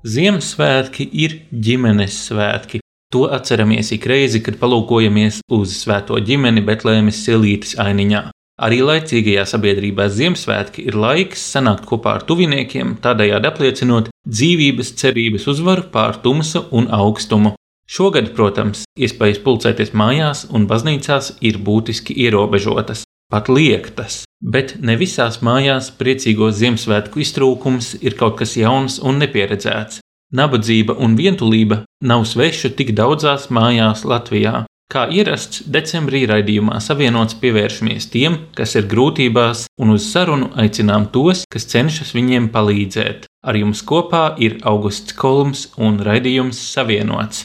Ziemassvētki ir ģimenes svētki. To atceramies ik reizi, kad palūkojamies uz svēto ģimeni Betlēmes silītes ainiņā. Arī laicīgajā sabiedrībā Ziemassvētki ir laiks sanākt kopā ar tuviniekiem, tādējādi apliecinot dzīvības cerības uzvaru pār tumsu un augstumu. Šogad, protams, iespējas pulcēties mājās un baznīcās ir būtiski ierobežotas, pat liektas, bet ne visās mājās priecīgo Ziemassvētku iztrūkums ir kaut kas jauns un nepieredzēts. Nabadzība un vientulība nav sveša tik daudzās mājās Latvijā. Kā ierasts, decembrī raidījumā savienots pievēršamies tiem, kas ir grūtībās, un uz sarunu aicinām tos, kas cenšas viņiem palīdzēt. Ar jums kopā ir Augusts Kolms un raidījums Savienots.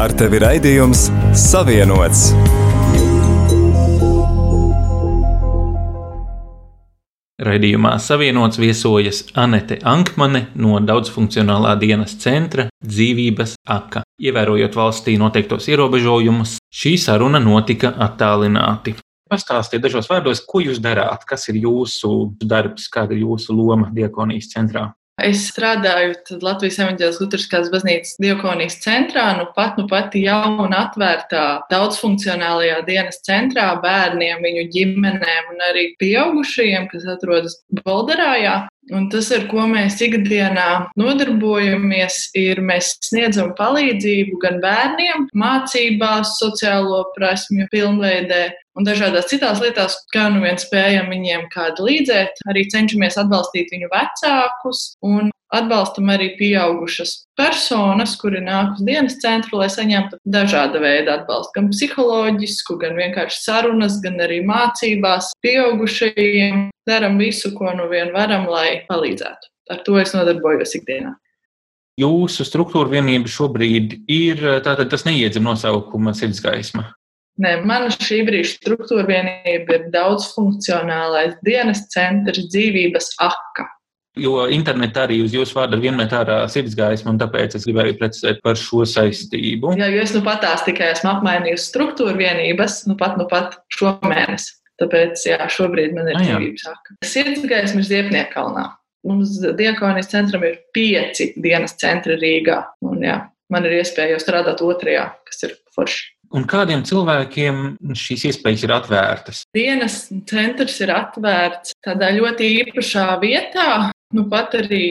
Ar tevi raidījums Savienots! Raidījumā savienots viesojas Anete Ankmane no daudzfunkcionālā dienas centra Dzīvības aka. Ievērojot valstī noteiktos ierobežojumus, šī saruna notika attālināti. Pastāstiet dažos vārdos, ko jūs darāt, kas ir jūsu darbs, kāda ir jūsu loma Diekonijas centrā. Es strādāju Latvijas Evanģēlas Lutriskās baznīcas diakonijas centrā, nu pat, nu pat jauna atvērtā daudzfunkcionālajā dienas centrā bērniem, viņu ģimenēm un arī pieaugušajiem, kas atrodas Bolderājā. Un tas, ar ko mēs ikdienā nodarbojamies, ir mēs sniedzam palīdzību gan bērniem, mācībās, sociālo prasmju pilnveidē un dažādās citās lietās, kā nu vien spējam viņiem kādu līdzēt. Arī cenšamies atbalstīt viņu vecākus un Atbalstam arī pieaugušas personas, kuri nāk uz dienas centru, lai saņemtu dažāda veida atbalstu, gan psiholoģisku, gan vienkārši sarunas, gan arī mācībās. Pieaugušajiem darām visu, ko nu vien varam, lai palīdzētu. Ar to es nodarbojos ikdienā. Jūsu struktūra vienība šobrīd ir, tātad tas neiedzim nosaukuma sirdsgaisma. Nē, mana šī brīža struktūra vienība ir daudzfunkcionālais dienas centrs dzīvības aka. Jo internetā arī uz jūsu vārdu vienmēr ārā sirdsgaisma, un tāpēc es gribēju precizēt par šo saistību. Jā, jo es nu pat tās tikai esmu apmainījusi struktūru vienības, nu pat, nu pat šo mēnesi. Tāpēc, jā, šobrīd man ir ah, dzīvības sāka. Sirdsgaisma ir Ziepnieka kalnā. Mums diakonijas centram ir pieci dienas centri Rīgā. Un, jā, man ir iespēja jau strādāt otrajā, kas ir forši. Un kādiem cilvēkiem šīs iespējas ir atvērtas? Dienas centrs ir atvērts tādā ļoti īpašā vietā, Nu, pat arī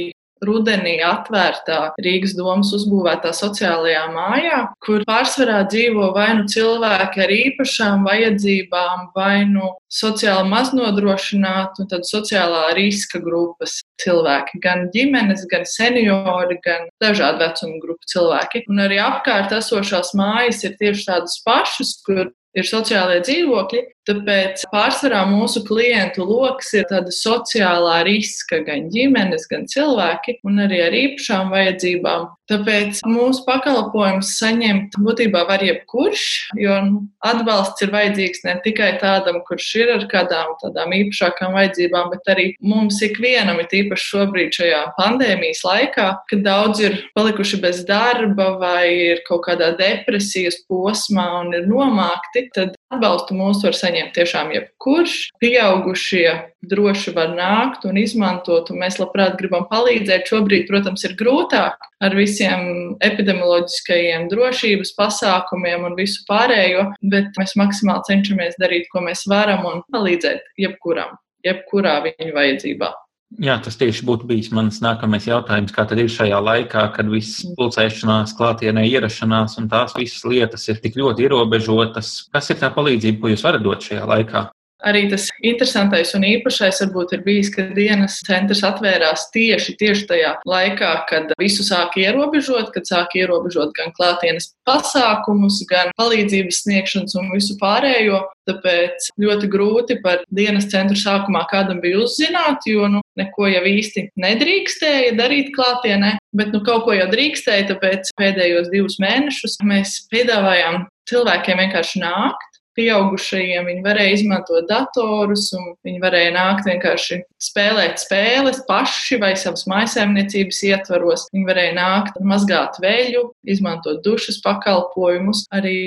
rudenī atvērtā Rīgas domas uzbūvētā sociālajā mājā, kur pārsvarā dzīvo vai nu cilvēki ar īpašām vajadzībām, vai nu sociāli maznodrošināti, un tad sociālā riska grupas cilvēki, gan ģimenes, gan seniori, gan dažādu vecumu grupu cilvēki. Un arī apkārt esošās mājas ir tieši tādas pašas, kur ir sociālie dzīvokļi, tāpēc pārsvarā mūsu klientu lokus ir tāda sociālā riska, gan ģimenes, gan cilvēki, un arī ar īpašām vajadzībām. Tāpēc mūsu pakalpojumus saņemt būtībā var jebkurš, jo nu, atbalsts ir vajadzīgs ne tikai tādam, kurš ir ar kādām tādām īpašākām vajadzībām, bet arī mums ikvienam, ir īpaši šobrīd šajā pandēmijas laikā, kad daudz ir palikuši bez darba vai ir kaut kādā depresijas posmā un ir nomākti, tad atbalstu mūs var saņemt tiešām jebkurš. Pieaugušie droši var nākt un izmantot, un mēs labprāt gribam palīdzēt. Šobrīd, protams, ir grūtāk ar visiem epidemioloģiskajiem drošības pasākumiem un visu pārējo, bet mēs maksimāli cenšamies darīt, ko mēs varam un palīdzēt jebkuram, jebkurā viņa vajadzībā. Jā, tas tieši būtu bijis mans nākamais jautājums. Kā tad ir šajā laikā, kad viss mm. pulcēšanās, klātienē ierašanās un tās visas lietas ir tik ļoti ierobežotas? Kas ir tā palīdzība, ko jūs varat dot šajā laikā? Arī tas interesantais un īpašais varbūt ir bijis, ka dienas centrs atvērās tieši, tieši tajā laikā, kad visu sāk ierobežot, kad sāk ierobežot gan klātienes pasākumus, gan palīdzības sniegšanas un visu pārējo. Tāpēc ļoti grūti par dienas centru sākumā kādam bija uzzināt, jo nu, neko jau īsti nedrīkstēja darīt klātienē, bet nu, kaut ko jau drīkstēja. Tāpēc pēdējos divus mēnešus mēs piedāvājām cilvēkiem vienkārši nākt pieaugušajiem. Viņi varēja izmantot datorus, un viņi varēja nākt vienkārši spēlēt spēles paši vai savas maisaimniecības ietvaros. Viņi varēja nākt, mazgāt veļu, izmantot dušas pakalpojumus. Arī,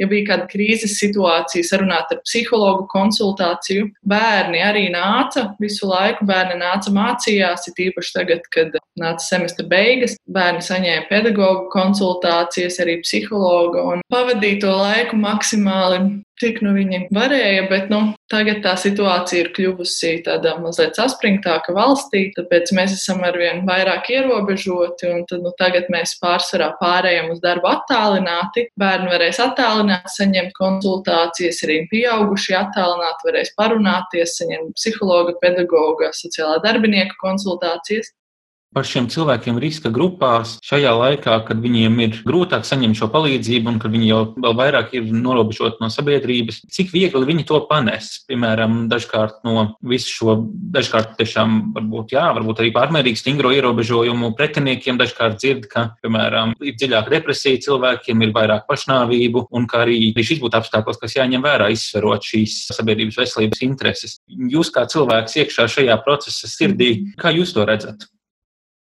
ja bija kāda krīzes situācija, sarunāt ar psihologu konsultāciju. Bērni arī nāca visu laiku, bērni nāca mācījās, it īpaši tagad, kad nāca semestra beigas. Bērni saņēma pedagoģu konsultācijas, arī psihologa un pavadīja to laiku maksimāli cik nu viņi varēja, bet nu, tagad tā situācija ir kļuvusi tāda mazliet saspringtāka valstī, tāpēc mēs esam arvien vairāk ierobežoti, un tad, nu, tagad mēs pārsvarā pārējām uz darbu attālināti. Bērni varēs attālināt, saņemt konsultācijas, arī pieaugušie attālināti varēs parunāties, saņemt psihologa, pedagoga, sociālā darbinieka konsultācijas par šiem cilvēkiem riska grupās šajā laikā, kad viņiem ir grūtāk saņemt šo palīdzību un kad viņi jau vēl vairāk ir norobežoti no sabiedrības, cik viegli viņi to panes. Piemēram, dažkārt no visu šo, dažkārt tiešām varbūt, jā, varbūt arī pārmērīgi stingro ierobežojumu pretiniekiem dažkārt dzird, ka, piemēram, ir dziļāka depresija cilvēkiem, ir vairāk pašnāvību un ka arī šis būtu apstākļos, kas jāņem vērā, izsverot šīs sabiedrības veselības intereses. Jūs kā cilvēks iekšā šajā procesa sirdī, kā jūs to redzat?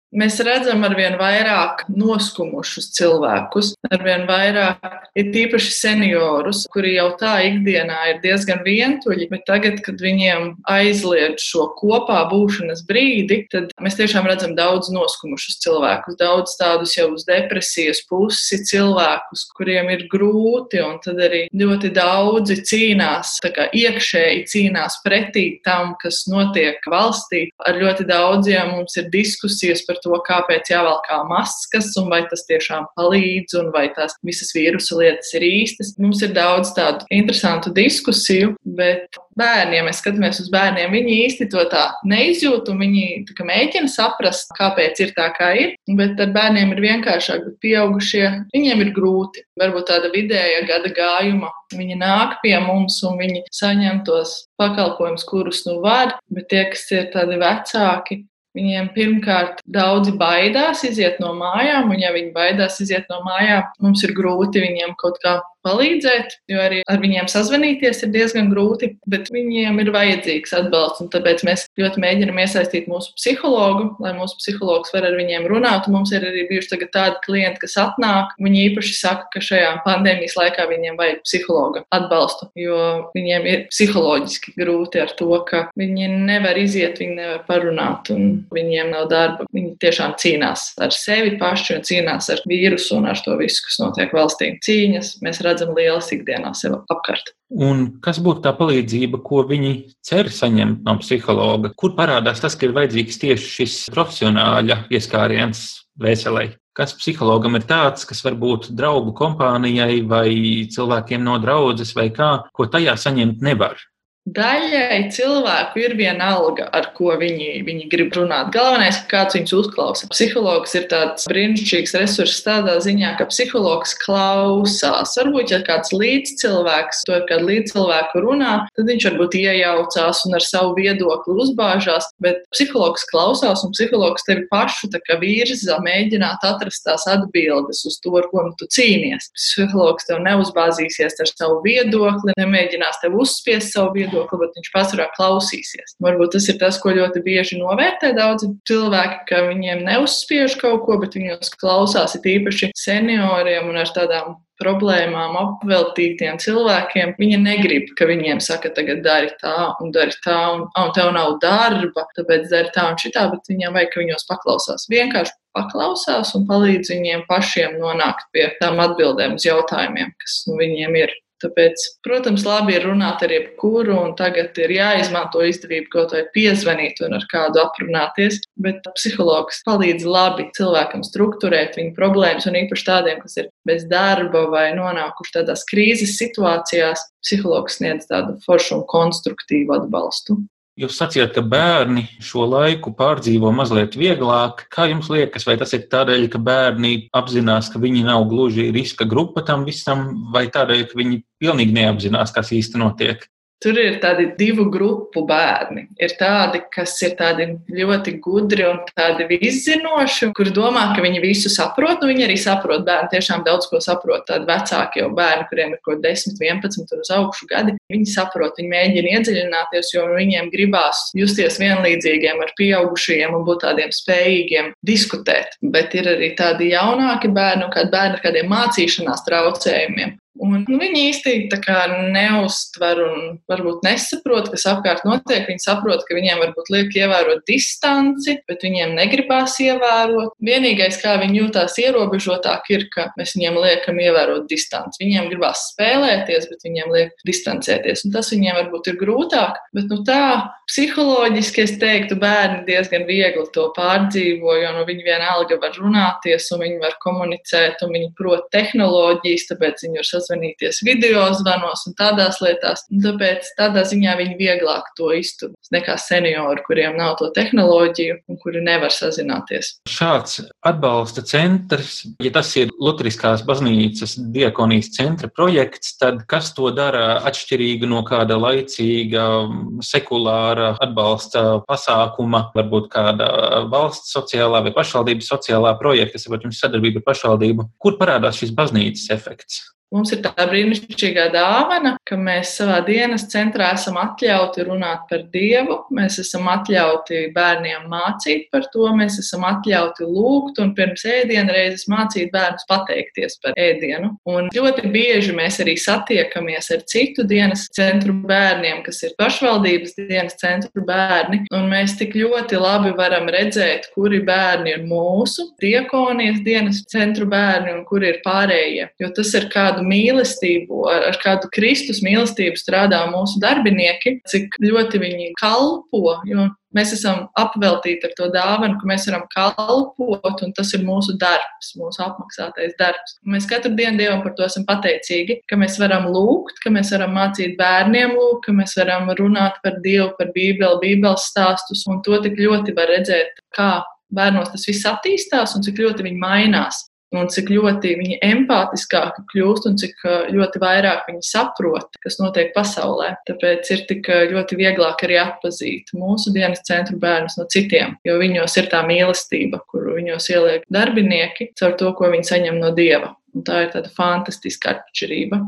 Mēs redzam ar vien vairāk noskumušus cilvēkus, ar vien vairāk ir tīpaši seniorus, kuri jau tā ikdienā ir diezgan vientuļi, bet tagad, kad viņiem aizliedz šo kopā būšanas brīdi, tad mēs tiešām redzam daudz noskumušus cilvēkus, daudz tādus jau uz depresijas pusi cilvēkus, kuriem ir grūti, un tad arī ļoti daudzi cīnās, tā kā iekšēji cīnās pretī tam, kas notiek valstī. Ar ļoti daudziem mums ir diskusijas par to, kāpēc jāvelkā maskas un vai tas tiešām palīdz un vai tās visas vīrusu lietas ir īstas. Mums ir daudz tādu interesantu diskusiju, bet bērni, ja mēs skatāmies uz bērniem, viņi īsti to tā neizjūt, un viņi tā mēģina saprast, kāpēc ir tā, kā ir. Bet ar bērniem ir vienkāršāk, bet pieaugušie viņiem ir grūti. Varbūt tāda vidēja gada gājuma. Viņi nāk pie mums un viņi saņem tos pakalpojumus, kurus nu var, bet tie, kas ir tādi vecāki, Viņiem pirmkārt daudzi baidās iziet no mājām, un ja viņi baidās iziet no mājām, mums ir grūti viņiem kaut kā palīdzēt, jo arī ar viņiem sazvanīties ir diezgan grūti, bet viņiem ir vajadzīgs atbalsts. Tāpēc mēs ļoti mēģinām iesaistīt mūsu psihologu, lai mūsu psihologs var ar viņiem runāt. Un mums ir arī bijuši tādi klienti, kas atnāk. Viņi īpaši saka, ka šajā pandēmijas laikā viņiem vajag psihologa atbalstu, jo viņiem ir psiholoģiski grūti ar to, ka viņi nevar iziet, viņi nevar parunāt, un viņiem nav darba. Viņi tiešām cīnās ar sevi paši un cīnās ar vīrusu un ar to visu, kas notiek valstī. Cīņas mēs redzam lielas ikdienā sev apkārt. Un kas būtu tā palīdzība, ko viņi cer saņemt no psihologa? Kur parādās tas, ka ir vajadzīgs tieši šis profesionāļa ieskāriens veselē? Kas psihologam ir tāds, kas var būt draugu kompānijai vai cilvēkiem no draudzes vai kā, ko tajā saņemt nevar? Daļai cilvēku ir viena alga, ar ko viņi, viņi grib runāt. Galvenais, ka kāds viņus uzklausa. Psihologs ir tāds brīnišķīgs resurss tādā ziņā, ka psihologs klausās. Varbūt, ja kāds līdzcilvēks to ar kādu līdzcilvēku runā, tad viņš varbūt iejaucās un ar savu viedokli uzbāžās, bet psihologs klausās un psihologs tevi pašu virza, mēģināt atrast tās atbildes uz to, ar ko tu cīnies. Psihologs tev neuzbāzīsies ar savu viedokli, nemēģinās tev uzspiest savu viedokli viedokli, bet viņš pārsvarā klausīsies. Varbūt tas ir tas, ko ļoti bieži novērtē daudzi cilvēki, ka viņiem neuzspiež kaut ko, bet viņos klausās, ir īpaši senioriem un ar tādām problēmām apveltītiem cilvēkiem. Viņi negrib, ka viņiem saka, tagad dari tā un dari tā, un, un tev nav darba, tāpēc dari tā un šitā, bet viņiem vajag, ka viņos paklausās. Vienkārši paklausās un palīdz viņiem pašiem nonākt pie tām atbildēm uz jautājumiem, kas nu, viņiem ir. Tāpēc, protams, labi ir runāt ar jebkuru, un tagad ir jāizmanto izdevība kaut vai piezvanīt un ar kādu aprunāties. Bet psihologs palīdz labi cilvēkam struktūrēt viņa problēmas, un īpaši tādiem, kas ir bez darba vai nonākuši tādās krīzes situācijās, psihologs sniedz tādu foršu un konstruktīvu atbalstu. Jūs sacījāt, ka bērni šo laiku pārdzīvo mazliet vieglāk. Kā jums liekas, vai tas ir tādēļ, ka bērni apzinās, ka viņi nav gluži riska grupa tam visam, vai tādēļ, ka viņi pilnīgi neapzinās, kas īsti notiek? Tur ir tādi divu grupu bērni. Ir tādi, kas ir tādi ļoti gudri un tādi izzinoši, kur domā, ka viņi visu saprot. Nu, viņi arī saprot, bērni tiešām daudz ko saprot. Tādi vecāki jau bērni, kuriem ir kaut 10, 11 un uz augšu gadi, viņi saprot, viņi mēģina iedziļināties, jo viņiem gribās justies vienlīdzīgiem ar pieaugušajiem un būt tādiem spējīgiem diskutēt. Bet ir arī tādi jaunāki bērni, kādi bērni ar kādiem mācīšanās traucējumiem. Un, nu, viņi īsti neuztver un varbūt nesaprot, kas apkārt notiek. Viņi saprot, ka viņiem varbūt liek ievērot distanci, bet viņiem negribās ievērot. Vienīgais, kā viņi jūtās ierobežotāk, ir, ka mēs viņiem liekam ievērot distanci. Viņiem gribās spēlēties, bet viņiem liek distancēties. Un tas viņiem varbūt ir grūtāk. Bet nu, tā psiholoģiski es teiktu, bērni diezgan viegli to pārdzīvo, jo nu, viņi vienalga var runāties un viņi var komunicēt un viņi prot tehnoloģijas, tāpēc viņi var sasniegt sazvanīties video zvanos un tādās lietās. Un tāpēc tādā ziņā viņi vieglāk to iztur nekā seniori, kuriem nav to tehnoloģiju un kuri nevar sazināties. Šāds atbalsta centrs, ja tas ir Lutriskās baznīcas diakonijas centra projekts, tad kas to dara atšķirīgu no kāda laicīga, sekulāra atbalsta pasākuma, varbūt kāda valsts sociālā vai pašvaldības sociālā projekta, ir jums sadarbība ar pašvaldību, kur parādās šis baznīcas efekts? Mums ir tā brīnišķīgā dāvana, ka mēs savā dienas centrā esam atļauti runāt par Dievu, mēs esam atļauti bērniem mācīt par to, mēs esam atļauti lūgt un pirms ēdienu reizes mācīt bērnus pateikties par ēdienu. Un ļoti bieži mēs arī satiekamies ar citu dienas centru bērniem, kas ir pašvaldības dienas centru bērni, un mēs tik ļoti labi varam redzēt, kuri bērni ir mūsu diekonijas dienas centru bērni un kuri ir pārējie. Jo tas ir kādu kādu mīlestību, ar, ar kādu Kristus mīlestību strādā mūsu darbinieki, cik ļoti viņi kalpo. Mēs esam apveltīti ar to dāvanu, ka mēs varam kalpot, un tas ir mūsu darbs, mūsu apmaksātais darbs. Mēs katru dienu Dievam par to esam pateicīgi, ka mēs varam lūgt, ka mēs varam mācīt bērniem lūgt, ka mēs varam runāt par Dievu, par Bībeli, Bībeles stāstus, un to tik ļoti var redzēt, kā bērnos tas viss attīstās un cik ļoti viņi mainās un cik ļoti viņi empātiskāki kļūst un cik ļoti vairāk viņi saprot, kas notiek pasaulē. Tāpēc ir tik ļoti vieglāk arī atpazīt mūsu dienas centru bērnus no citiem, jo viņos ir tā mīlestība, kuru viņos ieliek darbinieki caur to, ko viņi saņem no dieva. Un tā ir tāda fantastiska atšķirība.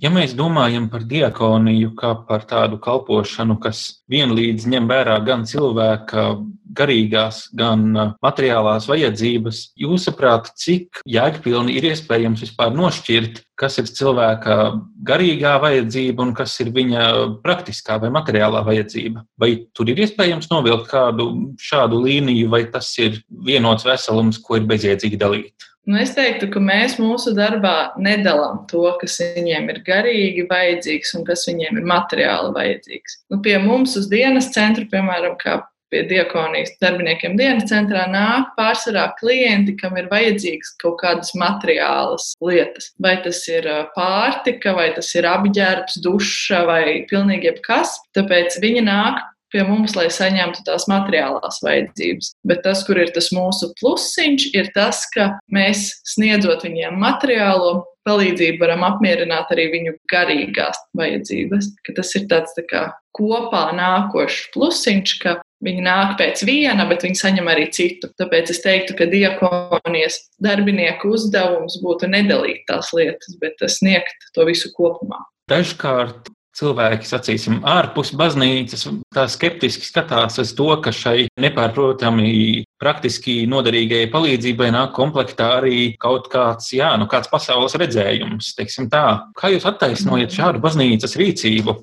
Ja mēs domājam par diakoniju kā par tādu kalpošanu, kas vienlīdz ņem vērā gan cilvēka garīgās, gan uh, materiālās vajadzības, jūsuprāt, cik jēgpilni ir iespējams vispār nošķirt, kas ir cilvēka garīgā vajadzība un kas ir viņa praktiskā vai materiālā vajadzība? Vai tur ir iespējams novilkt kādu šādu līniju, vai tas ir vienots veselums, ko ir bezjēdzīgi dalīt? Nu, es teiktu, ka mēs mūsu darbā nedalām to, kas viņiem ir garīgi vajadzīgs un kas viņiem ir materiāli vajadzīgs. Nu, pie mums uz dienas centra, piemēram, kā pie diakonijas darbiniekiem dienas centrā nāk pārsvarā klienti, kam ir vajadzīgas kaut kādas materiālas lietas. Vai tas ir pārtika, vai tas ir apģērbs, duša vai pilnīgi jebkas. Tāpēc viņi nāk pie mums, lai saņemtu tās materiālās vajadzības. Bet tas, kur ir tas mūsu plusiņš, ir tas, ka mēs sniedzot viņiem materiālo palīdzību, varam apmierināt arī viņu garīgās vajadzības. Ka tas ir tāds tā kā kopā nākošs plusiņš, ka Viņi nāk pēc viena, bet viņi saņem arī citu. Tāpēc es teiktu, ka diakonijas darbinieku uzdevums būtu nedalīt tās lietas, bet sniegt to visu kopumā. Dažkārt cilvēki, sacīsim, ārpus baznīcas, tā skeptiski skatās uz to, ka šai nepārprotami praktiski noderīgajai palīdzībai nāk komplektā arī kaut kāds, jā, nu kāds pasaules redzējums, teiksim tā. Kā jūs attaisnojat šādu baznīcas rīcību?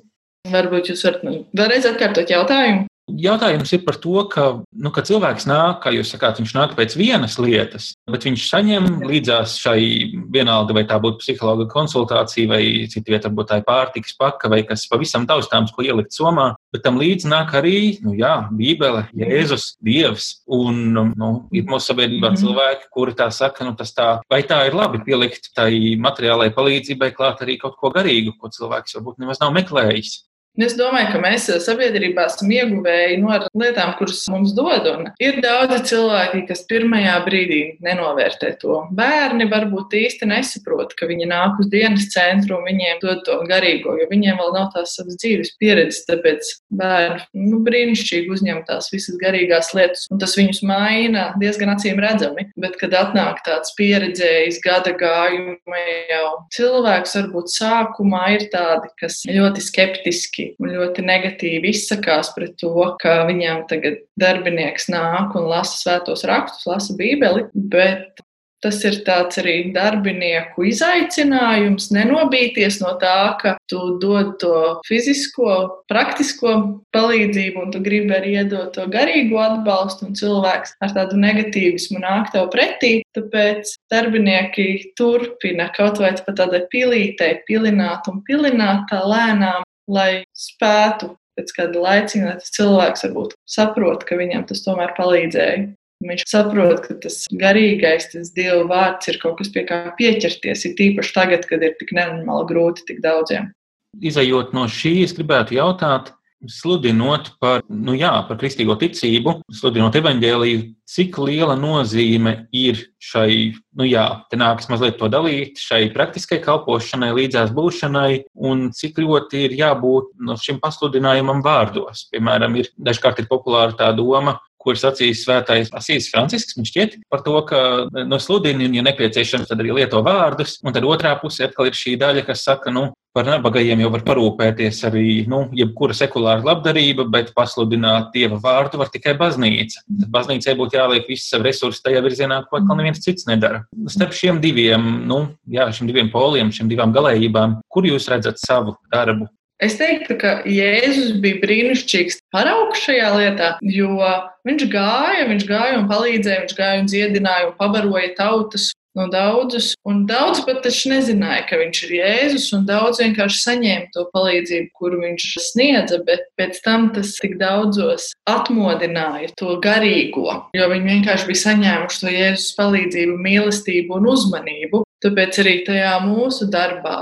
Varbūt jūs varat vēlreiz atkārtot jautājumu. Jautājums ir par to, ka, nu, ka cilvēks nāk, kā jūs sakāt, viņš nāk pēc vienas lietas, bet viņš saņem līdzās šai vienalga, vai tā būtu psihologa konsultācija, vai cita vieta, varbūt tā ir pārtikas paka, vai kas pavisam taustāms, ko ielikt somā. Bet tam līdzi nāk arī, nu, jā, Bībele, Jēzus, Dievs. Un nu, ir mūsu sabiedrībā mhm. cilvēki, kuri tā saka, nu, tas tā, vai tā ir labi pielikt tai materiālai palīdzībai klāt arī kaut ko garīgu, ko cilvēks varbūt nemaz nav meklējis. Es domāju, ka mēs eh, sabiedrībā esam ieguvēji no lietām, kuras mums dod. Un ir daudzi cilvēki, kas pirmajā brīdī nenovērtē to. Bērni varbūt īsti nesaprot, ka viņi nāk uz dienas centru un viņiem dod to garīgo, jo viņiem vēl nav tās savas dzīves pieredzes. Tāpēc bērni nu, brīnišķīgi uzņem tās visas garīgās lietas, un tas viņus maina diezgan acīm redzami. Bet, kad atnāk tāds pieredzējis gada gājuma jau cilvēks, varbūt sākumā ir tādi, kas ļoti skeptiski kritiski un ļoti negatīvi izsakās pret to, ka viņam tagad darbinieks nāk un lasa svētos rakstus, lasa Bībeli, bet Tas ir tāds arī darbinieku izaicinājums, nenobīties no tā, ka tu dod to fizisko, praktisko palīdzību, un tu gribi arī iedot to garīgo atbalstu, un cilvēks ar tādu negatīvismu nāk tev pretī. Tāpēc darbinieki turpina kaut vai pa tādai pilītei pilināt un pilināt tā lēnām, lai spētu pēc kāda laiciņa, lai tas cilvēks varbūt saprot, ka viņam tas tomēr palīdzēja. Viņš saprot, ka tas garīgais, tas Dieva vārds ir kaut kas, pie kā pieķerties, ir tīpaši tagad, kad ir tik nenormāli grūti tik daudziem. Izejot no šī, es gribētu jautāt, sludinot par, nu jā, par kristīgo ticību, sludinot evaņģēliju, cik liela nozīme ir šai, nu jā, te nākas mazliet to dalīt, šai praktiskai kalpošanai, līdzās būšanai, un cik ļoti ir jābūt no šim pasludinājumam vārdos. Piemēram, ir dažkārt ir populāra tā doma, ko ir sacījis svētais Asīs Francisks, man šķiet, par to, ka no sludini, un, ja nepieciešams, tad arī lieto vārdus. Un tad otrā pusē atkal ir šī daļa, kas saka, nu, par nabagajiem jau var parūpēties arī, nu, jebkura sekulāra labdarība, bet pasludināt Dieva vārdu var tikai baznīca. Tad baznīcai būtu jāliek visi savi resursi tajā virzienā, ko atkal neviens cits nedara. Starp šiem diviem, nu, jā, šiem diviem poliem, šiem divām galējībām, kur jūs redzat savu darbu? Es teiktu, ka Jēzus bija brīnišķīgs paraugs šajā lietā, jo viņš gāja, viņš gāja un palīdzēja, viņš gāja un dziedināja un pabaroja tautas no daudzus, un daudz pat taču nezināja, ka viņš ir Jēzus, un daudz vienkārši saņēma to palīdzību, kuru viņš sniedza, bet pēc tam tas tik daudzos atmodināja to garīgo, jo viņi vienkārši bija saņēmuši to Jēzus palīdzību, mīlestību un uzmanību. Tāpēc arī tajā mūsu darbā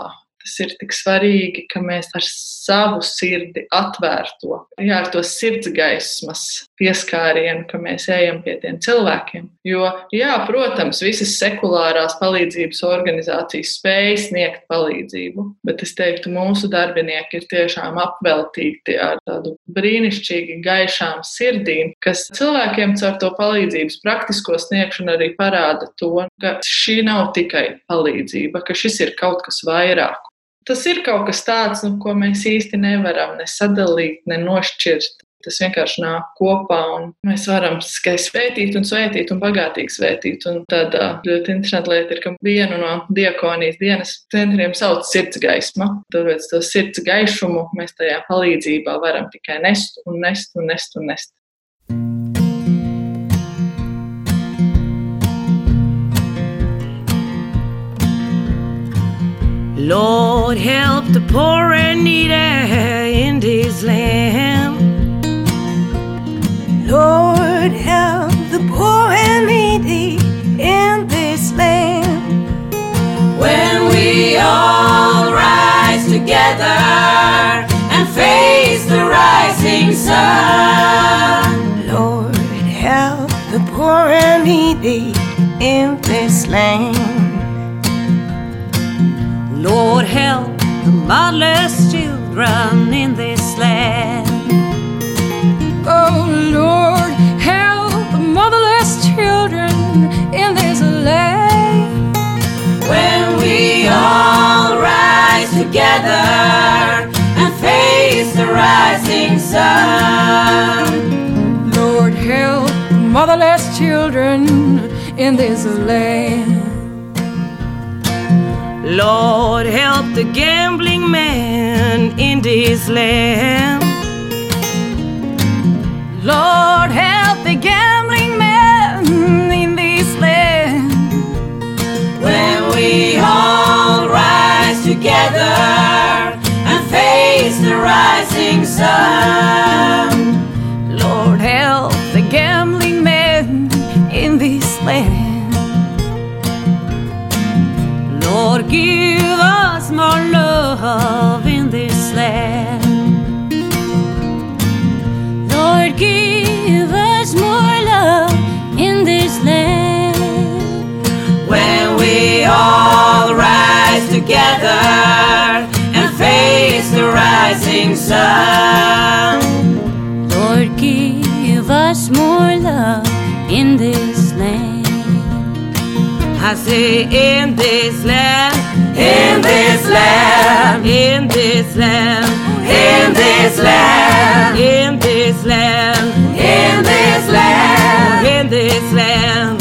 tas ir tik svarīgi, ka mēs ar savu sirdi atvērto, jā, ar to sirdsgaismas pieskārienu, ka mēs ejam pie tiem cilvēkiem. Jo, jā, protams, visas sekulārās palīdzības organizācijas spēj sniegt palīdzību, bet es teiktu, mūsu darbinieki ir tiešām apveltīti ar tādu brīnišķīgi gaišām sirdīm, kas cilvēkiem caur to palīdzības praktisko sniegšanu arī parāda to, ka šī nav tikai palīdzība, ka šis ir kaut kas vairāk tas ir kaut kas tāds, nu, ko mēs īsti nevaram ne sadalīt, ne nošķirt. Tas vienkārši nāk kopā, un mēs varam tikai svētīt, un svētīt, un bagātīgi svētīt. Un tāda ļoti interesanta lieta ir, ka vienu no diakonijas dienas centriem sauc sirds gaisma. Tāpēc to sirds gaišumu mēs tajā palīdzībā varam tikai nest un nest un nest un nest. Lord, help the poor and needy in this land. Lord, help the poor and needy in this land. When we all rise together and face the rising sun. Lord, help the poor and needy in this land. Lord, help the motherless children in this land. Oh, Lord, in this land. When we all rise together and face the rising sun. Lord, help the motherless children in this land. Lord, help the gambling man in this land. Lord, help the gambling together and face the rising sun. Lord, help the gambling man in this land. Lord, give us more love in this land. Lord, give us more love in this land. When we all rise together sun. Lord, give us more love in this land. I say, in this land, in this land, in this land, in this land, in this land, in this land, in this land,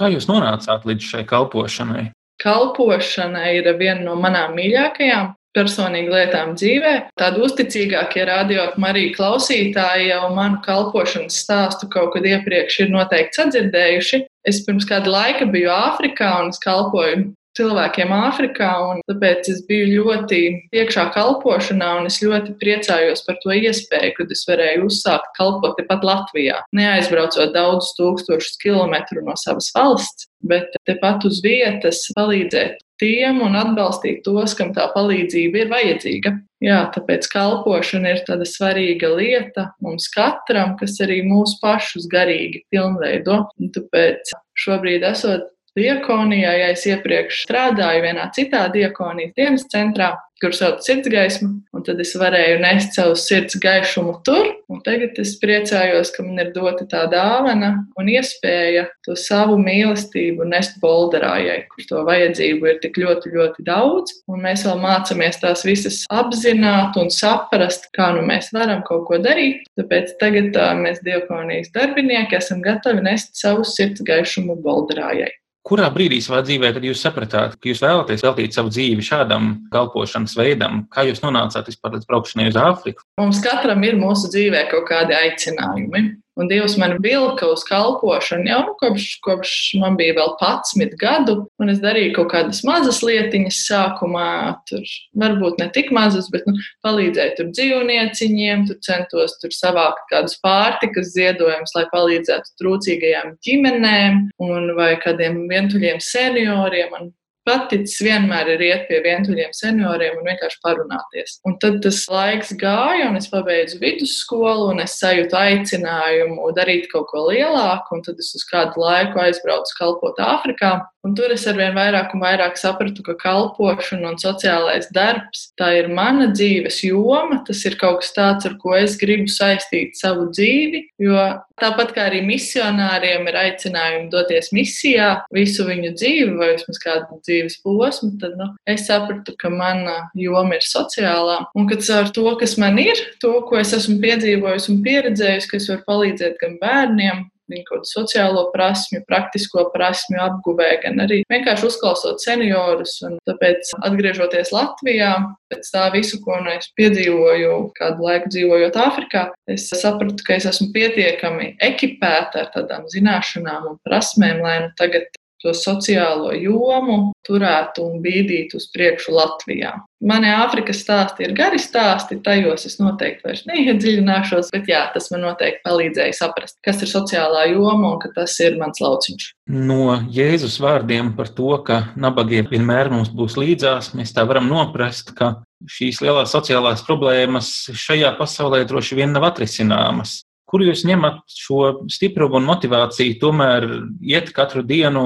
Kā jūs nonācāt līdz šai kalpošanai? Kalpošana ir viena no manām mīļākajām personīgi lietām dzīvē. Tādi uzticīgākie radiokamā arī klausītāji jau manu kalpošanas stāstu kaut kad iepriekš ir noteikti sadzirdējuši. Es pirms kāda laika biju Āfrikā un es kalpoju cilvēkiem Āfrikā, un tāpēc es biju ļoti iekšā kalpošanā, un es ļoti priecājos par to iespēju, kad es varēju uzsākt kalpot tepat Latvijā. Neaizbraucot daudzus tūkstošus kilometru no savas valsts, bet tepat uz vietas palīdzēt tiem un atbalstīt tos, kam tā palīdzība ir vajadzīga. Jā, tāpēc kalpošana ir tāda svarīga lieta mums katram, kas arī mūsu pašus garīgi pilnveido. Un tāpēc šobrīd esot Diekonijā, ja es iepriekš strādāju vienā citā diakonijas dienas centrā, kur sauc sirdsgaismu, un tad es varēju nest savu sirds gaišumu tur. Tagad es priecājos, ka man ir dota tā dāvana un iespēja to savu mīlestību nest bolderājai, kur to vajadzību ir tik ļoti, ļoti daudz. Un mēs vēl mācāmies tās visas apzināt un saprast, kā nu mēs varam kaut ko darīt. Tāpēc tagad tā, mēs diakonijas darbinieki esam gatavi nest savu sirds gaišumu bolderājai. Kurā brīdī savā dzīvē tad jūs sapratāt, ka jūs vēlaties veltīt savu dzīvi šādam kalpošanas veidam? Kā jūs nonācāt vispār līdz braukšanai uz Āfriku? Mums katram ir mūsu dzīvē kaut kādi aicinājumi. Un Dievs man vilka uz kalpošanu jau nu, kopš, kopš man bija vēl 11 gadu. Un es darīju kaut kādas mazas lietiņas sākumā, tur varbūt ne tik mazas, bet nu, palīdzēju tur dzīvnieciņiem, tur centos tur savākt kādus pārtikas ziedojumus, lai palīdzētu trūcīgajām ģimenēm un vai kādiem vientuļiem senioriem. Un paticis vienmēr ir iet pie vientuļiem senioriem un vienkārši parunāties. Un tad tas laiks gāja, un es pabeidzu vidusskolu, un es sajūtu aicinājumu darīt kaut ko lielāku, un tad es uz kādu laiku aizbraucu kalpot Āfrikā. Un tur es arvien vairāk un vairāk sapratu, ka kalpošana un sociālais darbs tā ir mana dzīves joma. Tas ir kaut kas tāds, ar ko es gribu saistīt savu dzīvi. Jo tāpat kā arī misionāriem ir aicinājumi doties misijā visu viņu dzīvi, vai vismaz kādu dzīves posmu, tad nu, es sapratu, ka mana joma ir sociālā. Un ka ar to, kas man ir, to, ko es esmu piedzīvojis un pieredzējis, ka es varu palīdzēt gan bērniem, viņu kaut kādu sociālo prasmju, praktisko prasmju apguvē, gan arī vienkārši uzklausot seniorus. Un tāpēc, atgriežoties Latvijā, pēc tā visu, ko nu es piedzīvoju, kādu laiku dzīvojot Āfrikā, es sapratu, ka es esmu pietiekami ekipēta ar tādām zināšanām un prasmēm, lai nu tagad to sociālo jomu turētu un bīdītu uz priekšu Latvijā. Mani Āfrikas stāsti ir gari stāsti, tajos es noteikti vairs neiedziļināšos, bet jā, tas man noteikti palīdzēja saprast, kas ir sociālā joma un ka tas ir mans lauciņš. No Jēzus vārdiem par to, ka nabagie vienmēr mums būs līdzās, mēs tā varam noprast, ka šīs lielās sociālās problēmas šajā pasaulē droši vien nav atrisināmas. Kur jūs ņemat šo stiprumu un motivāciju tomēr iet katru dienu,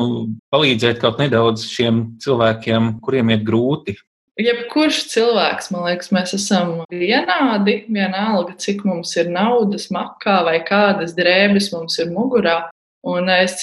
palīdzēt kaut nedaudz šiem cilvēkiem, kuriem ir grūti? Jebkurš cilvēks, man liekas, mēs esam vienādi. Vienalga, cik mums ir naudas, makā vai kādas drēbes mums ir mugurā. Un es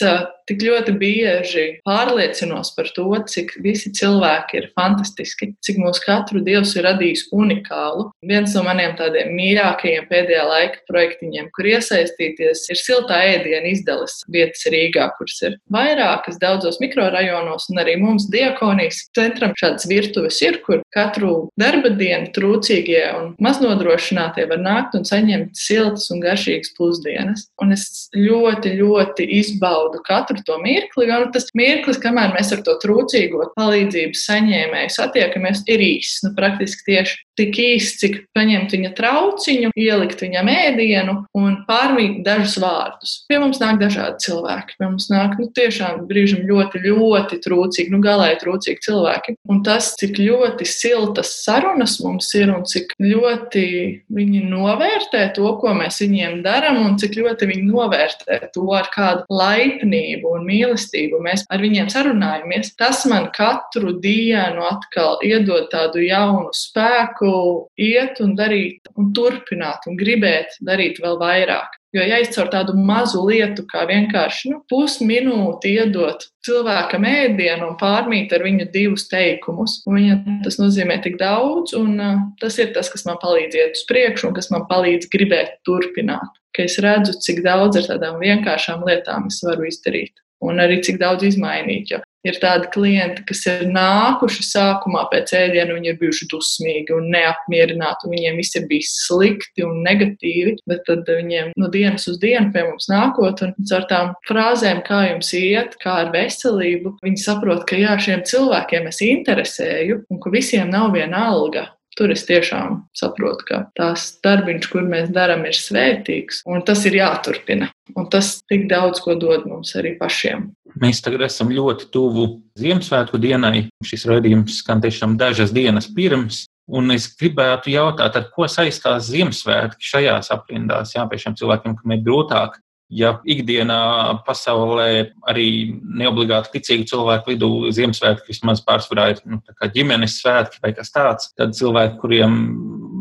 tik ļoti bieži pārliecinos par to, cik visi cilvēki ir fantastiski, cik mūsu katru dievs ir radījis unikālu. Viens no maniem tādiem mīļākajiem pēdējā laika projektiņiem, kur iesaistīties, ir siltā ēdienu izdales vietas Rīgā, kuras ir vairākas daudzos mikrorajonos, un arī mums diakonijas centram šādas virtuves ir, kur katru darba dienu trūcīgie un maznodrošinātie var nākt un saņemt siltas un garšīgas pusdienas. Un es ļoti, ļoti izbaudu katru to mirkli, un tas mirklis, kamēr mēs ar to trūcīgo palīdzības saņēmēju satiekamies, ir īss. Nu, praktiski tieši tik īss, cik paņemt viņa trauciņu, ielikt viņam ēdienu un pārmīt dažus vārdus. Pie mums nāk dažādi cilvēki. Pie mums nāk nu, tiešām brīžam ļoti, ļoti trūcīgi, nu galēji trūcīgi cilvēki. Un tas, cik ļoti siltas sarunas mums ir un cik ļoti viņi novērtē to, ko mēs viņiem darām, un cik ļoti viņi novērtē to, ar kādu laipnību un mīlestību mēs ar viņiem sarunājamies, tas man katru dienu atkal iedod tādu jaunu spēku, iet un darīt, un turpināt, un gribēt darīt vēl vairāk. Jo, ja es caur tādu mazu lietu, kā vienkārši nu, pusminūti iedot cilvēkam ēdienu un pārmīt ar viņu divus teikumus, viņam tas nozīmē tik daudz, un uh, tas ir tas, kas man palīdz iet uz priekšu un kas man palīdz gribēt turpināt. Ka es redzu, cik daudz ar tādām vienkāršām lietām es varu izdarīt un arī cik daudz izmainīt. Jo ir tādi klienti, kas ir nākuši sākumā pēc ēdiena, viņi ir bijuši dusmīgi un neapmierināti, un viņiem viss ir bijis slikti un negatīvi, bet tad viņiem no dienas uz dienu pie mums nākot un ar tām frāzēm, kā jums iet, kā ar veselību, viņi saprot, ka jā, šiem cilvēkiem es interesēju un ka visiem nav viena alga. Tur es tiešām saprotu, ka tās darbiņš, kur mēs darām, ir svētīgs, un tas ir jāturpina. Un tas tik daudz ko dod mums arī pašiem. Mēs tagad esam ļoti tuvu Ziemassvētku dienai. Šis raidījums skan tiešām dažas dienas pirms. Un es gribētu jautāt, ar ko saistās Ziemassvētki šajās aprindās, jā, pie šiem cilvēkiem, kam ir grūtāk ja ikdienā pasaulē arī neobligāti ticīgu cilvēku vidū Ziemassvētki vismaz pārsvarā ir nu, ģimenes svētki vai kas tāds, tad cilvēki, kuriem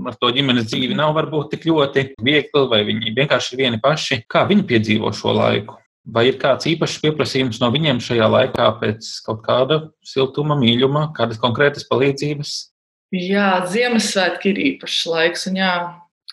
ar to ģimenes dzīvi nav varbūt tik ļoti viegli, vai viņi vienkārši ir vieni paši, kā viņi piedzīvo šo laiku. Vai ir kāds īpašs pieprasījums no viņiem šajā laikā pēc kaut kāda siltuma, mīļuma, kādas konkrētas palīdzības? Jā, Ziemassvētki ir īpašs laiks, un jā,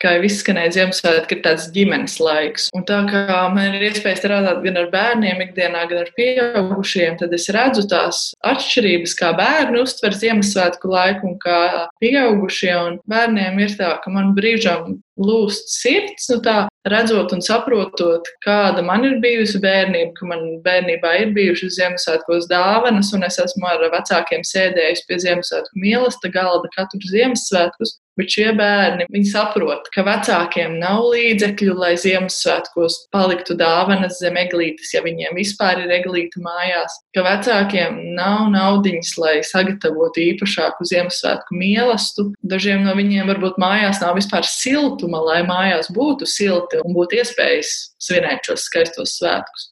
kā jau izskanēja, Ziemassvētki ir tāds ģimenes laiks. Un tā kā man ir iespēja strādāt gan ar bērniem, ikdienā, gan ar pieaugušiem, tad es redzu tās atšķirības, kā bērni uztver Ziemassvētku laiku un kā pieaugušie. Un bērniem ir tā, ka man brīžam lūst sirds, nu tā redzot un saprotot, kāda man ir bijusi bērnība, ka man bērnībā ir bijušas Ziemassvētkos dāvanas, un es esmu ar vecākiem sēdējis pie Ziemassvētku mīlestības galda katru Ziemassvētkus. Bet šie bērni saprot, ka vecākiem nav līdzekļu, lai Ziemassvētkos paliktu dāvanas zem eglītes, ja viņiem vispār ir eglīte mājās. Ka vecākiem nav naudiņas, lai sagatavotu īpašāku Ziemassvētku mīlestību. Dažiem no viņiem varbūt mājās nav vispār siltuma, lai mājās būtu silti un būtu iespējas svinēt šos skaistos svētkus.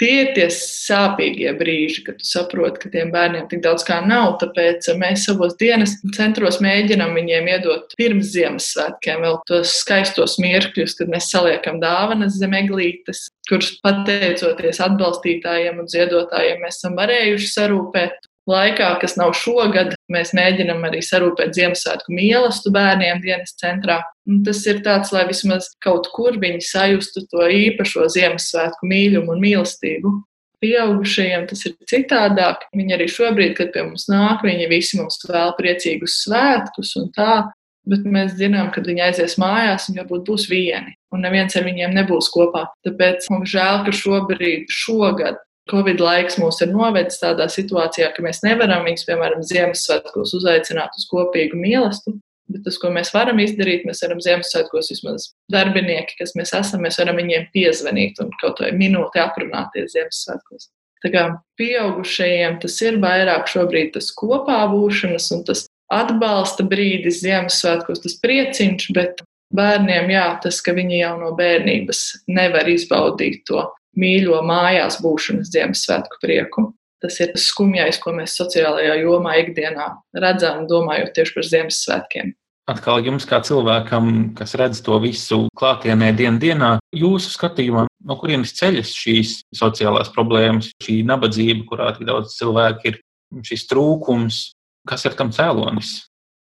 Tie ir tie sāpīgie brīži, kad tu saproti, ka tiem bērniem tik daudz kā nav. Tāpēc mēs savos dienas centros mēģinām viņiem iedot pirms Ziemassvētkiem vēl tos skaistos mirkļus, kad mēs saliekam dāvanas zem eglītes, kuras pateicoties atbalstītājiem un ziedotājiem mēs esam varējuši sarūpēt laikā, kas nav šogad, mēs mēģinam arī sarūpēt Ziemassvētku mīlestību bērniem dienas centrā. Un tas ir tāds, lai vismaz kaut kur viņi sajustu to īpašo Ziemassvētku mīlumu un mīlestību. Pieaugušajiem tas ir citādāk. Viņi arī šobrīd, kad pie mums nāk, viņi visi mums vēl priecīgus svētkus un tā. Bet mēs zinām, ka viņi aizies mājās, viņi varbūt būs vieni, un neviens ar viņiem nebūs kopā. Tāpēc mums žēl, ka šobrīd, šogad, Covid laiks mūs ir novedis tādā situācijā, ka mēs nevaram viņus, piemēram, Ziemassvētkos uzaicināt uz kopīgu mīlestību. Bet tas, ko mēs varam izdarīt, mēs varam Ziemassvētkos vismaz darbinieki, kas mēs esam, mēs varam viņiem piezvanīt un kaut vai minūti aprunāties Ziemassvētkos. Tā kā pieaugušajiem tas ir vairāk šobrīd tas kopā būšanas un tas atbalsta brīdis Ziemassvētkos, tas prieciņš, bet bērniem jā, tas, ka viņi jau no bērnības nevar izbaudīt to mīļo mājās būšanas Ziemassvētku prieku. Tas ir tas skumjais, ko mēs sociālajā jomā ikdienā redzam, domājot tieši par Ziemassvētkiem. Atkal jums, kā cilvēkam, kas redz to visu klātienē, dienā dienā, jūsu skatījumā, no kurienes ceļas šīs sociālās problēmas, šī nabadzība, kurā tik daudz cilvēku ir, šis trūkums, kas ir tam cēlonis?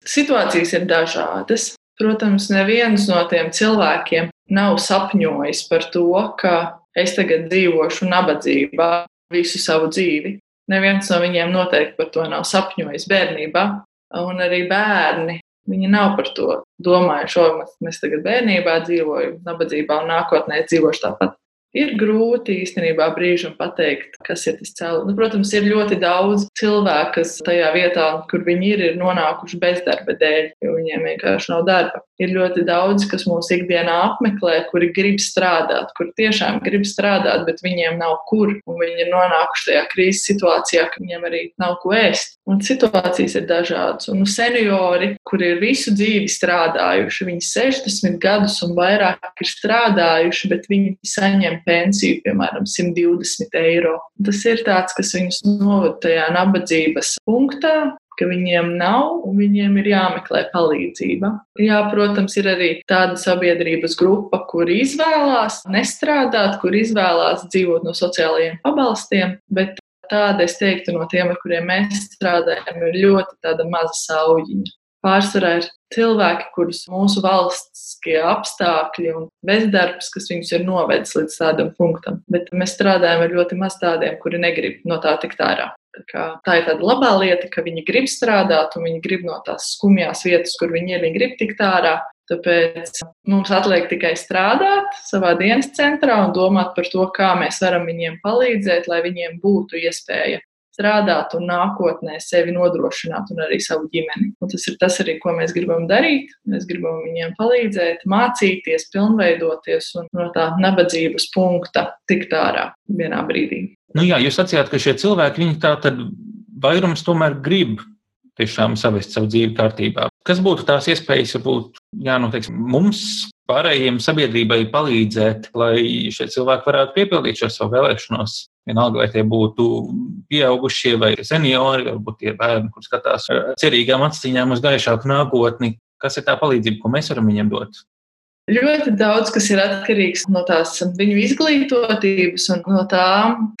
Situācijas ir dažādas. Protams, neviens no tiem cilvēkiem nav sapņojis par to, ka es tagad dzīvošu nabadzībā visu savu dzīvi. Neviens no viņiem noteikti par to nav sapņojis bērnībā, un arī bērni. Viņi nav par to domājuši, o, mēs tagad bērnībā dzīvojam, nabadzībā, un nākotnē dzīvošu tāpat. Ir grūti īstenībā brīžam pateikt, kas ir tas cēlonis. Nu, protams, ir ļoti daudz cilvēku, kas tajā vietā, kur viņi ir, ir nonākuši bezdarba dēļ, jo viņiem vienkārši nav darba. Ir ļoti daudz, kas mūs ikdienā apmeklē, kuri grib strādāt, kur tiešām grib strādāt, bet viņiem nav kur. Viņi ir nonākuši tajā krīzes situācijā, ka viņiem arī nav ko ēst. Un situācijas ir dažādas. Un seniori, kuri ir visu dzīvi strādājuši, viņi 60 gadus un vairāk ir strādājuši, bet viņi saņem pensiju, piemēram, 120 eiro. Tas ir tāds, kas viņus novada tajā nabadzības punktā, ka viņiem nav un viņiem ir jāmeklē palīdzība. Jā, protams, ir arī tāda sabiedrības grupa, kur izvēlās nestrādāt, kur izvēlās dzīvot no sociālajiem pabalstiem, bet tāda, es teiktu, no tiem, ar kuriem mēs strādājam, ir ļoti maza sauģiņa. Pārsvarā ir cilvēki, kurus mūsu valstiskie apstākļi un bezdarbs, kas viņus ir novedis līdz tādam punktam. Bet mēs strādājam ar ļoti maz tādiem, kuri negrib no tā tikt ārā. Tā, ir tāda labā lieta, ka viņi grib strādāt un viņi grib no tās skumjās vietas, kur viņi ir, viņi grib tikt ārā. Tāpēc mums atliek tikai strādāt savā dienas centrā un domāt par to, kā mēs varam viņiem palīdzēt, lai viņiem būtu iespēja strādāt un nākotnē sevi nodrošināt un arī savu ģimeni. Un tas ir tas arī, ko mēs gribam darīt. Mēs gribam viņiem palīdzēt, mācīties, pilnveidoties un no tā nabadzības punkta tikt ārā vienā brīdī. Nu jā, jūs sacījāt, ka šie cilvēki, viņi tā tad vairums tomēr grib tiešām savest savu dzīvi kārtībā. Kas būtu tās iespējas, varbūt, jā, nu, teiksim, mums, pārējiem sabiedrībai palīdzēt, lai šie cilvēki varētu piepildīt šo savu vēlēšanos? Vienalga, vai tie būtu pieaugušie vai seniori, varbūt tie bērni, kur skatās cerīgām acīm uz gaišāku nākotni. Kas ir tā palīdzība, ko mēs varam viņiem dot? Ļoti daudz kas ir atkarīgs no tās viņu izglītotības un no tā,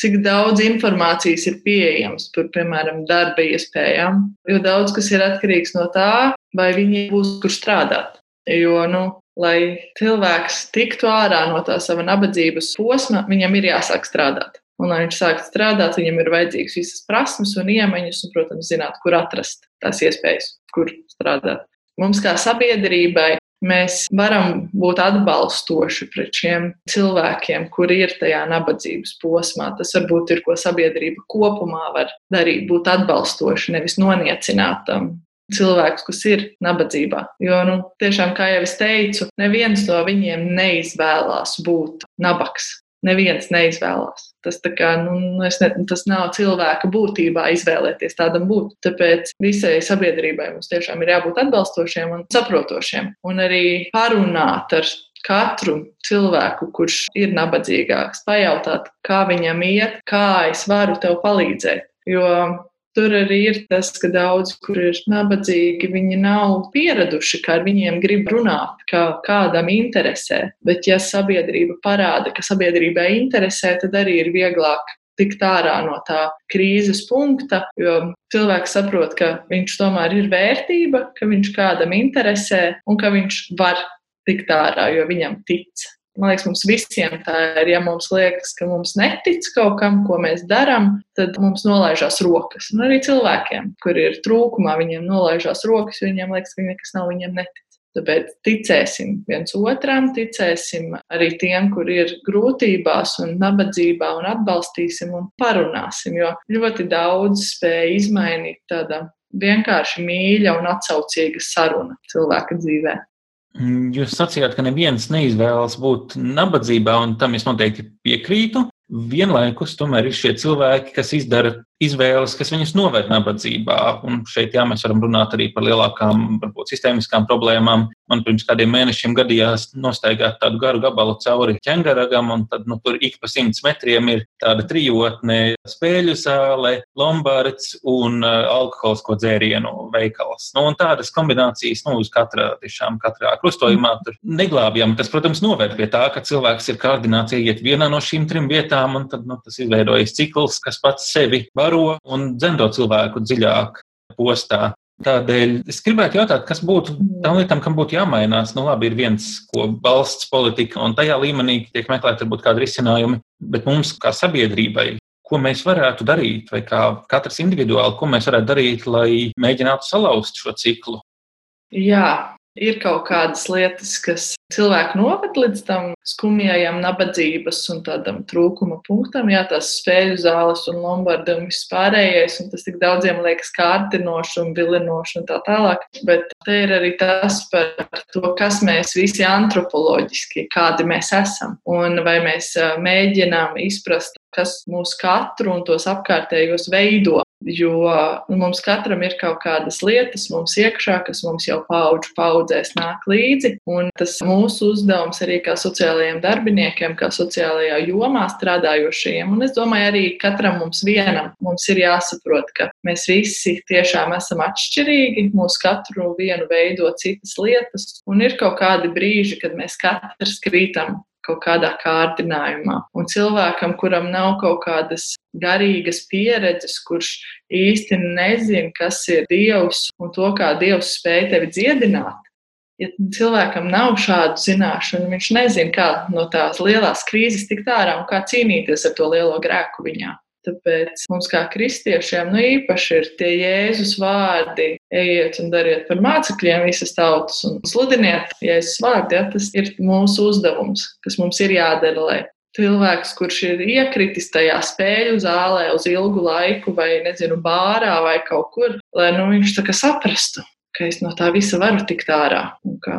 cik daudz informācijas ir pieejams par, piemēram, darba iespējām. Jo daudz kas ir atkarīgs no tā, vai viņi būs kur strādāt. Jo, nu, lai cilvēks tiktu ārā no tā sava nabadzības posma, viņam ir jāsāk strādāt. Un, lai viņš sāktu strādāt, viņam ir vajadzīgas visas prasmes un iemaņas, un, protams, zināt, kur atrast tās iespējas, kur strādāt. Mums kā sabiedrībai mēs varam būt atbalstoši pret šiem cilvēkiem, kuri ir tajā nabadzības posmā. Tas varbūt ir, ko sabiedrība kopumā var darīt, būt atbalstoši, nevis noniecināt tam cilvēkus, kas ir nabadzībā. Jo, nu, tiešām, kā jau es teicu, neviens no viņiem neizvēlās būt nabaks. Neviens neizvēlās. Tas, kā, nu, nu ne, tas nav cilvēka būtībā izvēlēties tādam būt. Tāpēc visai sabiedrībai mums tiešām ir jābūt atbalstošiem un saprotošiem. Un arī parunāt ar katru cilvēku, kurš ir nabadzīgāks, pajautāt, kā viņam iet, kā es varu tev palīdzēt. Jo Tur arī ir tas, ka daudzi, kur ir nabadzīgi, viņi nav pieraduši, kā ar viņiem grib runāt, kā kādam interesē. Bet, ja sabiedrība parāda, ka sabiedrībai interesē, tad arī ir vieglāk tikt ārā no tā krīzes punkta, jo cilvēks saprot, ka viņš tomēr ir vērtība, ka viņš kādam interesē un ka viņš var tikt ārā, jo viņam tic. Man liekas, mums visiem tā ir. Ja mums liekas, ka mums netic kaut kam, ko mēs darām, tad mums nolaižās rokas. Un arī cilvēkiem, kur ir trūkumā, viņiem nolaižās rokas, jo viņiem liekas, ka nekas nav viņiem netic. Tāpēc ticēsim viens otram, ticēsim arī tiem, kur ir grūtībās un nabadzībā, un atbalstīsim un parunāsim. Jo ļoti daudz spēja izmainīt tāda vienkārši mīļa un atsaucīga saruna cilvēka dzīvēm. Mm, jūs sacījāt, ka neviens neizvēlas būt nabadzībā, un tam es noteikti piekrītu. Vienlaikus tomēr ir šie cilvēki, kas izdara izvēles, kas viņus noved nabadzībā. Un šeit jā, mēs varam runāt arī par lielākām, varbūt sistēmiskām problēmām. Man pirms kādiem mēnešiem gadījās nostaigāt tādu garu gabalu cauri ķengaragam, un tad nu, tur ik pa simts metriem ir tāda trijotne spēļu zāle, lombards un uh, alkoholisko dzērienu veikals. Nu, un tādas kombinācijas nu, uz katra, tiešām katrā krustojumā tur neglābjam. Tas, protams, noved pie tā, ka cilvēks ir kārdināts iet vienā no šīm trim vietām, un tad nu, tas izveidojas cikls, kas pats sevi baro un dzemdo cilvēku dziļāk postā. Tādēļ es gribētu jautāt, kas būtu tam lietām, kam būtu jāmainās. Nu, labi, ir viens, ko valsts politika, un tajā līmenī tiek meklēti varbūt kādi risinājumi, bet mums kā sabiedrībai, ko mēs varētu darīt, vai kā katrs individuāli, ko mēs varētu darīt, lai mēģinātu salauzt šo ciklu? Jā, Ir kaut kādas lietas, kas cilvēku noved līdz tam skumjajam nabadzības un tādam trūkuma punktam. Jā, tās spēļu zāles un lombardi un viss pārējais, un tas tik daudziem liekas kārdinoši un vilinoši un tā tālāk. Bet te ir arī tas par to, kas mēs visi antropoloģiski, kādi mēs esam, un vai mēs mēģinām izprast, kas mūs katru un tos apkārtējos veido. Jo nu, mums katram ir kaut kādas lietas, mums iekšā, kas mums jau paudžu paudzēs nāk līdzi. Un tas mūsu uzdevums arī kā sociālajiem darbiniekiem, kā sociālajā jomā strādājošajiem. Un es domāju, arī katram mums vienam mums ir jāsaprot, ka mēs visi tiešām esam atšķirīgi. Mūsu katru vienu veido citas lietas, un ir kaut kādi brīži, kad mēs katrs krītam kaut kādā kārdinājumā. Un cilvēkam, kuram nav kaut kādas garīgas pieredzes, kurš īsti nezina, kas ir Dievs un to, kā Dievs spēj tevi dziedināt, ja cilvēkam nav šādu zināšanu, viņš nezina, kā no tās lielās krīzes tikt ārā un kā cīnīties ar to lielo grēku viņā. Tāpēc mums, kā kristiešiem, nu īpaši ir tie Jēzus vārdi, ejiet un dariet par mācekļiem visas tautas un sludiniet Jēzus vārdi. Ja, tas ir mūsu uzdevums, kas mums ir jādara, lai cilvēks, kurš ir iekritis tajā spēļu zālē uz ilgu laiku, vai nezinu, bārā vai kaut kur, lai nu, viņš saprastu, ka es no tā visa varu tikt ārā un ka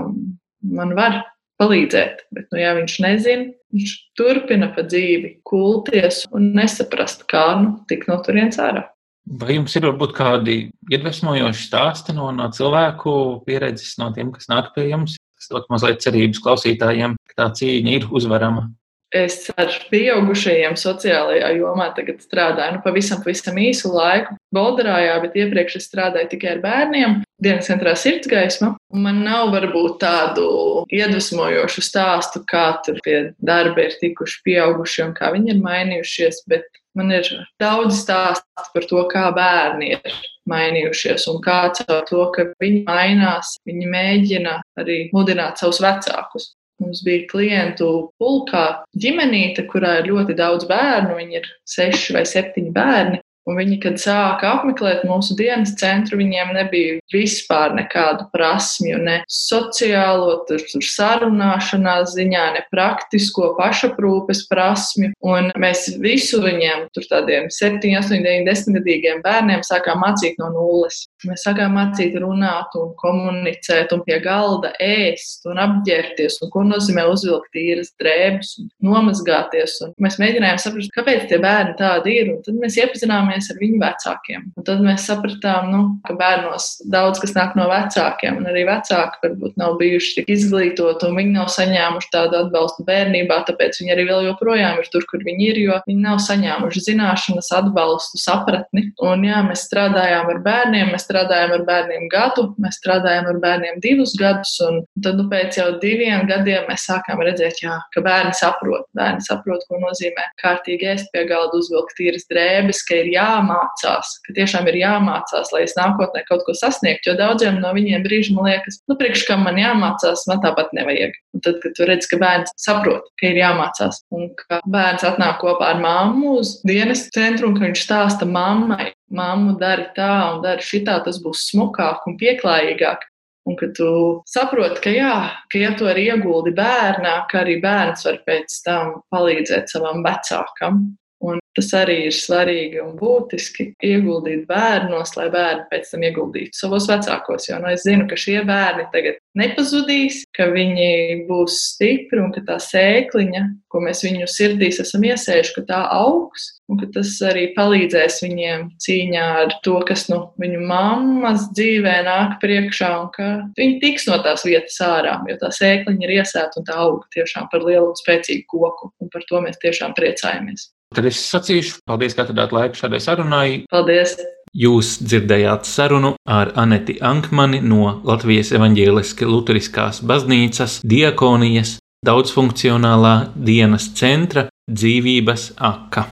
man var palīdzēt. Bet, nu, ja viņš nezina, viņš turpina pa dzīvi kulties un nesaprast, kā nu, tikt no turienes ārā. Vai jums ir varbūt kādi iedvesmojoši stāsti no, no cilvēku pieredzes, no tiem, kas nāk pie jums? Tas dod mazliet cerības klausītājiem, ka tā cīņa ir uzvarama. Es ar pieaugušajiem sociālajā jomā tagad strādāju nu, pavisam, pavisam īsu laiku. Bolderājā, bet iepriekš es strādāju tikai ar bērniem. Dienas centrā sirdsgaisma. Man nav varbūt tādu iedvesmojošu stāstu, kā tur pie darba ir tikuši pieauguši un kā viņi ir mainījušies, bet man ir daudz stāstu par to, kā bērni ir mainījušies un kā caur to, ka viņi mainās, viņi mēģina arī mudināt savus vecākus. Mums bija klientu pulkā ģimenīte, kurā ir ļoti daudz bērnu. Viņi ir seši vai septiņi bērni. Un viņi, kad sāka apmeklēt mūsu dienas centru, viņiem nebija vispār nekādu prasmju, ne sociālo, tur, tur sarunāšanās ziņā, ne praktisko pašaprūpes prasmju. Un mēs visu viņiem, tur tādiem 7, 8, 9, 10 gadīgiem bērniem, sākām mācīt no nulles. Mēs sākām mācīt runāt un komunicēt un pie galda ēst un apģērbties un ko nozīmē uzvilkt tīras drēbes un nomazgāties. Un mēs mēģinājām saprast, kāpēc tie bērni tādi ir. Un tad mēs iepazināmies ar viņu vecākiem. Un tad mēs sapratām, nu, ka bērnos daudz kas nāk no vecākiem, un arī vecāki varbūt nav bijuši tik izglītoti, un viņi nav saņēmuši tādu atbalstu bērnībā, tāpēc viņi arī vēl joprojām ir tur, kur viņi ir, jo viņi nav saņēmuši zināšanas, atbalstu, sapratni. Un jā, mēs strādājām ar bērniem, mēs strādājām ar bērniem gadu, mēs strādājām ar bērniem divus gadus, tad nu, pēc jau diviem gadiem mēs sākām redzēt, jā, ka bērni saprot, bērni saprot, ko nozīmē kārtīgi ēst pie galda, uzvilkt tīras drēbes, ka ir jā jāmācās, ka tiešām ir jāmācās, lai es nākotnē kaut ko sasniegtu. Jo daudziem no viņiem brīžiem liekas, nu, priekš kam man jāmācās, man tāpat nevajag. Un tad, kad tu redz, ka bērns saprot, ka ir jāmācās, un ka bērns atnāk kopā ar mammu uz dienas centru, un ka viņš stāsta mammai, mamma dari tā un dari šitā, tas būs smukāk un pieklājīgāk. Un ka tu saproti, ka, jā, ka ja tu arī ieguldi bērnā, ka arī bērns var pēc tam palīdzēt savam vecākam. Un tas arī ir svarīgi un būtiski ieguldīt bērnos, lai bērni pēc tam ieguldītu savos vecākos. Jo nu, es zinu, ka šie bērni tagad nepazudīs, ka viņi būs stipri un ka tā sēkliņa, ko mēs viņu sirdīs esam iesējuši, ka tā augs. Un ka tas arī palīdzēs viņiem cīņā ar to, kas nu, viņu mammas dzīvē nāk priekšā, un ka viņi tiks no tās vietas ārā. Jo tā sēkliņa ir iesēta un tā auga tiešām par lielu un spēcīgu koku. Un par to mēs tiešām priecājamies. Tad es sacīšu, paldies, ka atradāt laiku šādai sarunai. Paldies! Jūs dzirdējāt sarunu ar Aneti Ankmani no Latvijas evaņģēliskās Lutheriskās baznīcas diakonijas daudzfunkcionālā dienas centra dzīvības aka.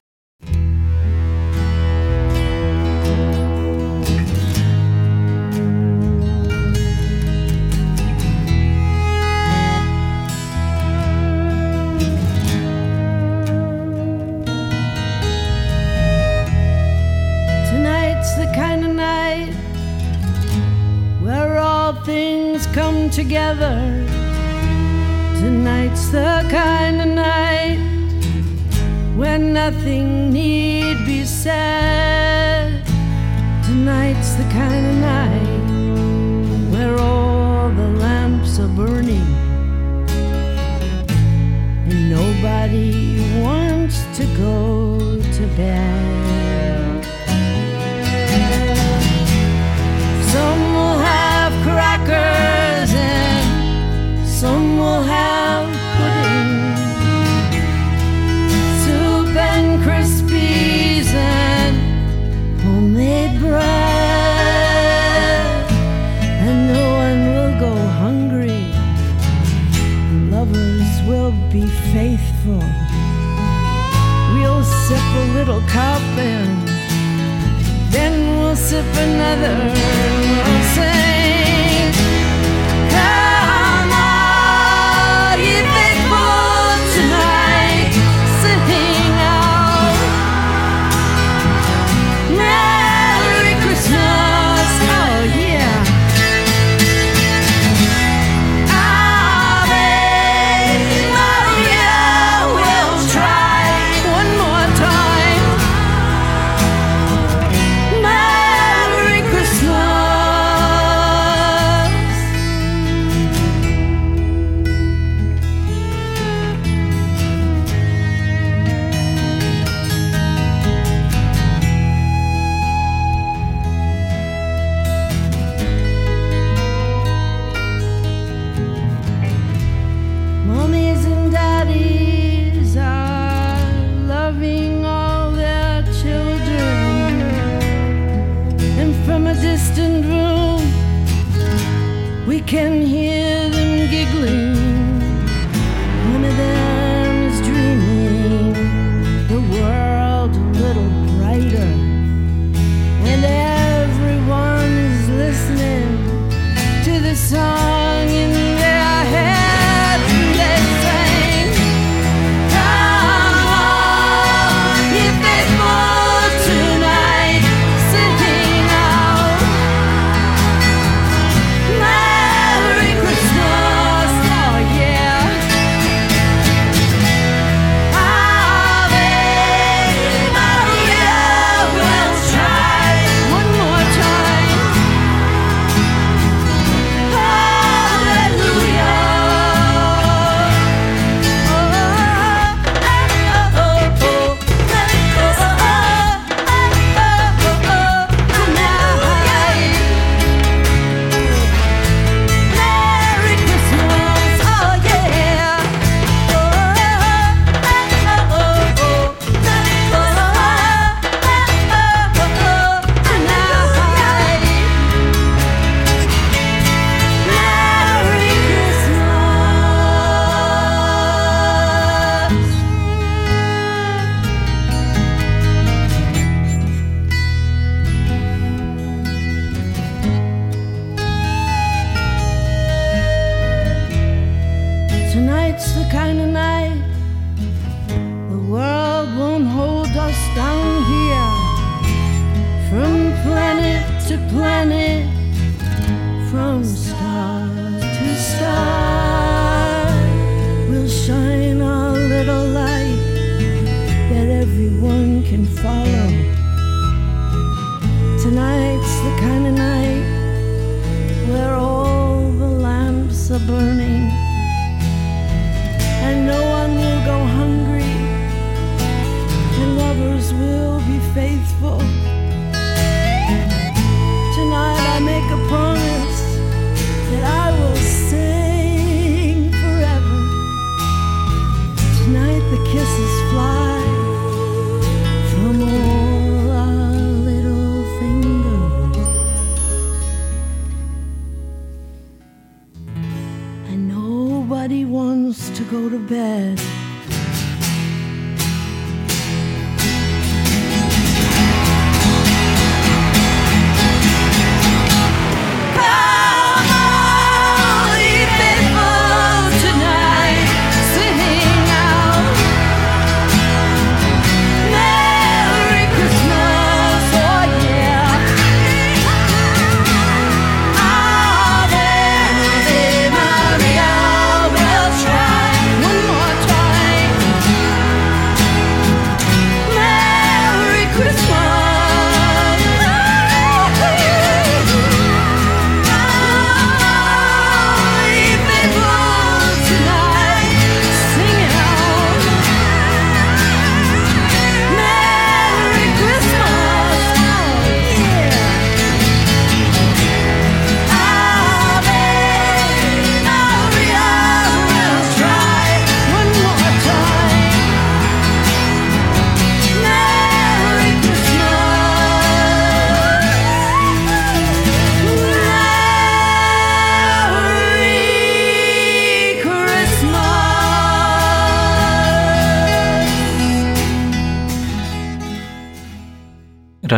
Things come together. Tonight's the kind of night when nothing need be said. Tonight's the kind of night where all the lamps are burning and nobody wants to go to bed. Another.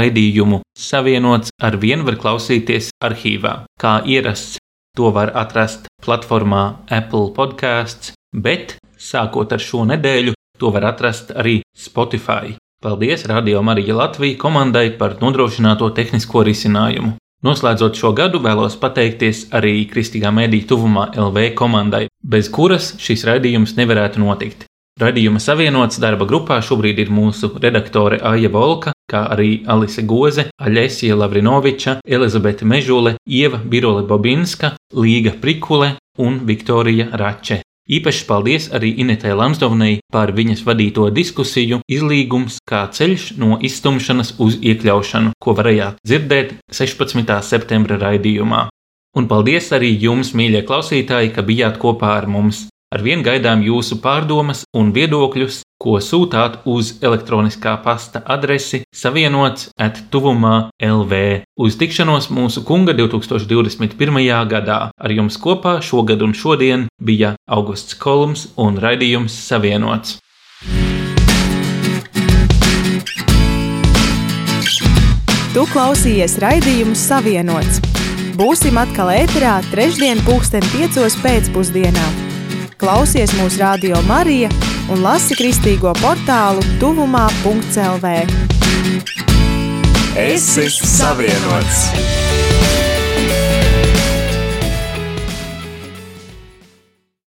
Raidījumu savienots ar vienu var klausīties arhīvā. Kā ierasts, to var atrast platformā Apple podkāsts, bet sākot ar šo nedēļu, to var atrast arī Spotify. Paldies Radio Marija Latvija komandai par nodrošināto tehnisko risinājumu. Noslēdzot šo gadu, vēlos pateikties arī Kristīgā mediju tuvumā LV komandai, bez kuras šis raidījums nevarētu notikt. Radījuma savienots darba grupā šobrīd ir mūsu redaktore Aija Volka, kā arī Alise Goze, Aļesija Lavrinoviča, Elizabete Mežule, Ieva Birole Bobinska, Līga Prikule un Viktorija Rače. Īpašs paldies arī Inetē Lamsdovnei par viņas vadīto diskusiju Izlīgums kā ceļš no izstumšanas uz iekļaušanu, ko varējāt dzirdēt 16. septembra raidījumā. Un paldies arī jums, mīļie klausītāji, ka bijāt kopā ar mums. Ar vien gaidām jūsu pārdomas un viedokļus, ko sūtāt uz elektroniskā pasta adresi savienots at tuvumā LV. Uz tikšanos mūsu kunga 2021. gadā. Ar jums kopā šogad un šodien bija Augusts Kolums un raidījums Savienots. Tu klausījies raidījumu Savienots. Būsim atkal ēterā trešdien, pulksten piecos pēcpusdienā. Klausies mūsu radio Marija un lasi kristīgo portālu tuvumā.lv. Esi savienots!